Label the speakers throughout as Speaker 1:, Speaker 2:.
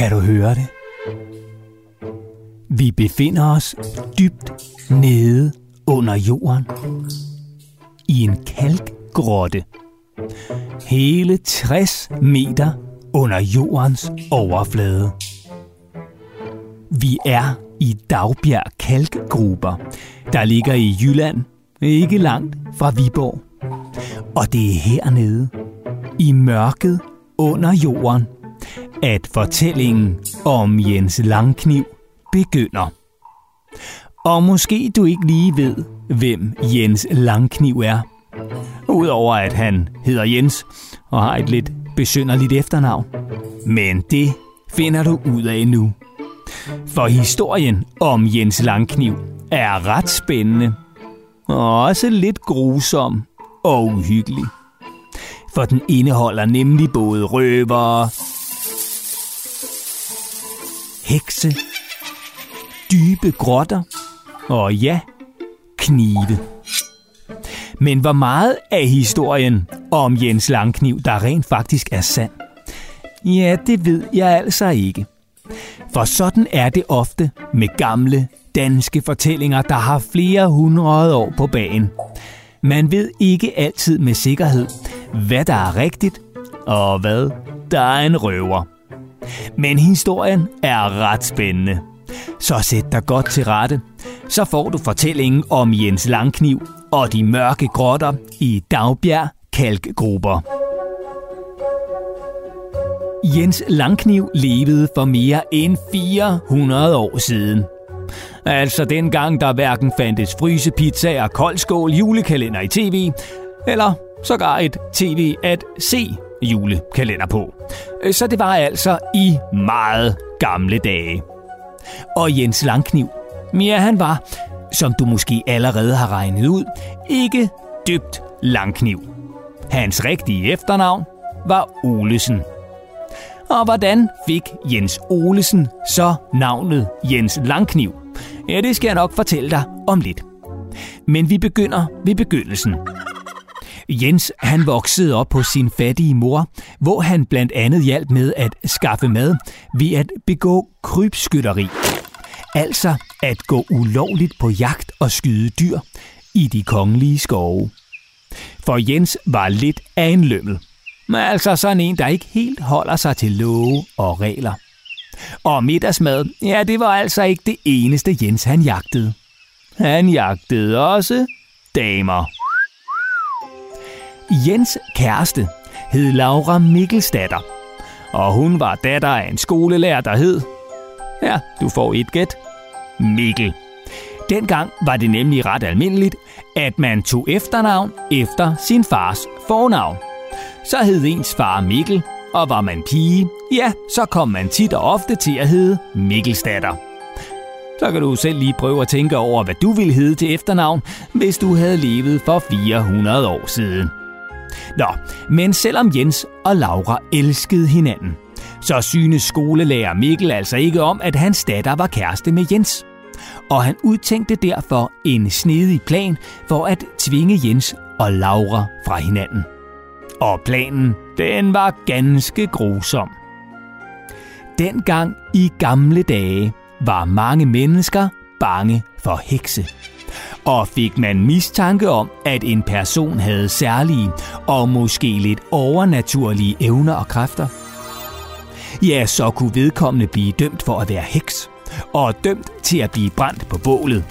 Speaker 1: Kan du høre det? Vi befinder os dybt nede under jorden. I en kalkgrotte. Hele 60 meter under jordens overflade. Vi er i Dagbjerg Kalkgruber, der ligger i Jylland, ikke langt fra Viborg. Og det er hernede, i mørket under jorden, at fortællingen om Jens Langkniv begynder. Og måske du ikke lige ved, hvem Jens Langkniv er. Udover at han hedder Jens og har et lidt besynderligt efternavn. Men det finder du ud af nu. For historien om Jens Langkniv er ret spændende. Og også lidt grusom og uhyggelig. For den indeholder nemlig både røvere, hekse, dybe grotter og ja, knive. Men hvor meget af historien om Jens Langkniv, der rent faktisk er sand? Ja, det ved jeg altså ikke. For sådan er det ofte med gamle danske fortællinger, der har flere hundrede år på bagen. Man ved ikke altid med sikkerhed, hvad der er rigtigt, og hvad der er en røver. Men historien er ret spændende. Så sæt dig godt til rette, så får du fortællingen om Jens Langkniv og de mørke grotter i Dagbjerg Kalkgruber. Jens Langkniv levede for mere end 400 år siden. Altså dengang der hverken fandtes frysepizza og koldskål julekalender i tv, eller sågar et tv at se julekalender på. Øh, så det var altså i meget gamle dage. Og Jens Langkniv, ja han var, som du måske allerede har regnet ud, ikke dybt Langkniv. Hans rigtige efternavn var Olesen. Og hvordan fik Jens Olesen så navnet Jens Langkniv? Ja, det skal jeg nok fortælle dig om lidt. Men vi begynder ved begyndelsen. Jens han voksede op på sin fattige mor, hvor han blandt andet hjalp med at skaffe mad ved at begå krybskytteri. Altså at gå ulovligt på jagt og skyde dyr i de kongelige skove. For Jens var lidt af en lømmel. Men altså sådan en, der ikke helt holder sig til love og regler. Og middagsmad, ja, det var altså ikke det eneste Jens han jagtede. Han jagtede også damer. Jens kæreste hed Laura Mikkelsdatter, og hun var datter af en skolelærer, der hed... Ja, du får et gæt. Mikkel. Dengang var det nemlig ret almindeligt, at man tog efternavn efter sin fars fornavn. Så hed ens far Mikkel, og var man pige, ja, så kom man tit og ofte til at hedde Mikkelsdatter. Så kan du selv lige prøve at tænke over, hvad du ville hedde til efternavn, hvis du havde levet for 400 år siden. Nå, men selvom Jens og Laura elskede hinanden, så synes skolelærer Mikkel altså ikke om, at hans datter var kæreste med Jens. Og han udtænkte derfor en snedig plan for at tvinge Jens og Laura fra hinanden. Og planen, den var ganske grusom. Dengang i gamle dage var mange mennesker bange for hekse. Og fik man mistanke om, at en person havde særlige og måske lidt overnaturlige evner og kræfter, ja, så kunne vedkommende blive dømt for at være heks, og dømt til at blive brændt på bålet.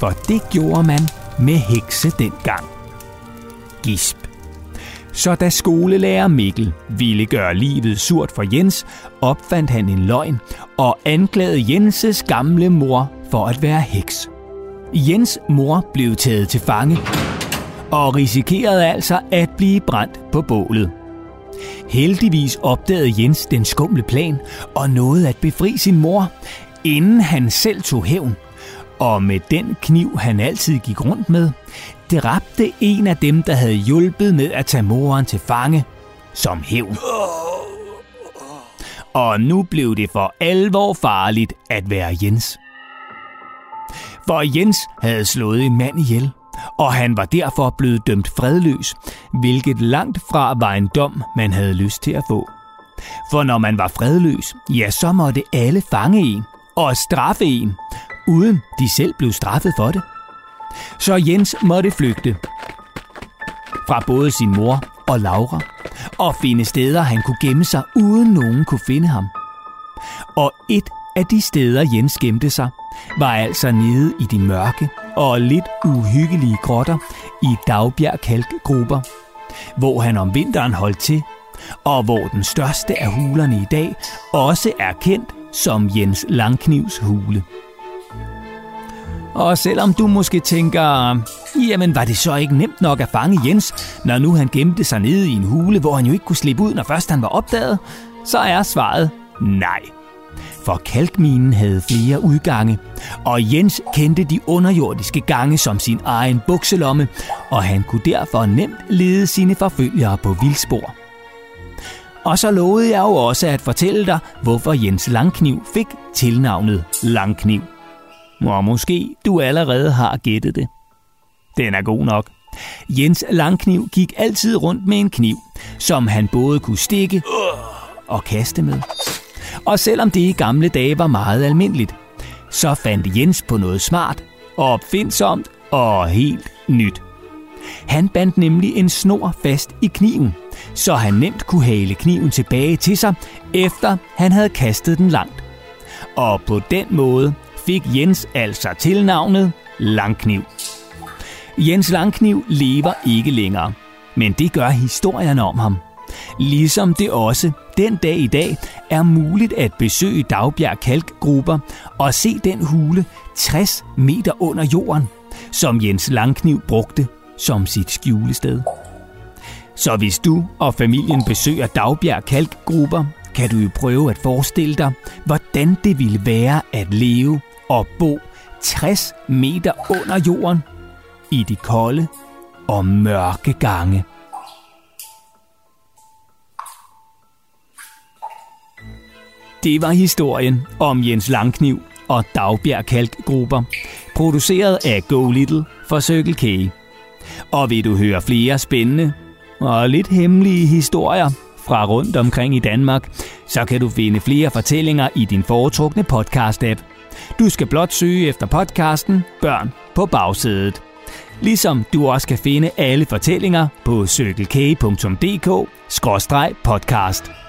Speaker 1: For det gjorde man med hekse dengang. Gisp. Så da skolelærer Mikkel ville gøre livet surt for Jens, opfandt han en løgn og anklagede Jenses gamle mor for at være heks. Jens mor blev taget til fange og risikerede altså at blive brændt på bålet. Heldigvis opdagede Jens den skumle plan og nåede at befri sin mor, inden han selv tog hævn. Og med den kniv, han altid gik rundt med, dræbte en af dem, der havde hjulpet med at tage moren til fange, som hævn. Og nu blev det for alvor farligt at være Jens. For Jens havde slået en mand ihjel, og han var derfor blevet dømt fredløs, hvilket langt fra var en dom, man havde lyst til at få. For når man var fredløs, ja, så måtte alle fange en og straffe en, uden de selv blev straffet for det. Så Jens måtte flygte fra både sin mor og Laura, og finde steder, han kunne gemme sig, uden nogen kunne finde ham. Og et af de steder, Jens gemte sig, var altså nede i de mørke og lidt uhyggelige grotter i Dagbjerg kalkgrupper, hvor han om vinteren holdt til, og hvor den største af hulerne i dag også er kendt som Jens Langknivs hule. Og selvom du måske tænker, jamen var det så ikke nemt nok at fange Jens, når nu han gemte sig nede i en hule, hvor han jo ikke kunne slippe ud, når først han var opdaget, så er svaret nej. For kalkminen havde flere udgange, og Jens kendte de underjordiske gange som sin egen bukselomme, og han kunne derfor nemt lede sine forfølgere på vildspor. Og så lovede jeg jo også at fortælle dig, hvorfor Jens Langkniv fik tilnavnet Langkniv. Og måske du allerede har gættet det. Den er god nok. Jens Langkniv gik altid rundt med en kniv, som han både kunne stikke og kaste med. Og selvom det i gamle dage var meget almindeligt, så fandt Jens på noget smart opfindsomt og helt nyt. Han bandt nemlig en snor fast i kniven, så han nemt kunne hale kniven tilbage til sig, efter han havde kastet den langt. Og på den måde fik Jens altså tilnavnet Langkniv. Jens Langkniv lever ikke længere, men det gør historien om ham. Ligesom det også den dag i dag er muligt at besøge Dagbjerg Kalkgrupper og se den hule 60 meter under jorden, som Jens Langkniv brugte som sit skjulested. Så hvis du og familien besøger Dagbjerg Kalkgrupper, kan du jo prøve at forestille dig, hvordan det ville være at leve og bo 60 meter under jorden i de kolde og mørke gange. Det var historien om Jens Langkniv og Dagbjerg Kalkgrupper, produceret af Go Little for Circle K. Og vil du høre flere spændende og lidt hemmelige historier fra rundt omkring i Danmark, så kan du finde flere fortællinger i din foretrukne podcast-app. Du skal blot søge efter podcasten Børn på bagsædet. Ligesom du også kan finde alle fortællinger på cykelkage.dk-podcast.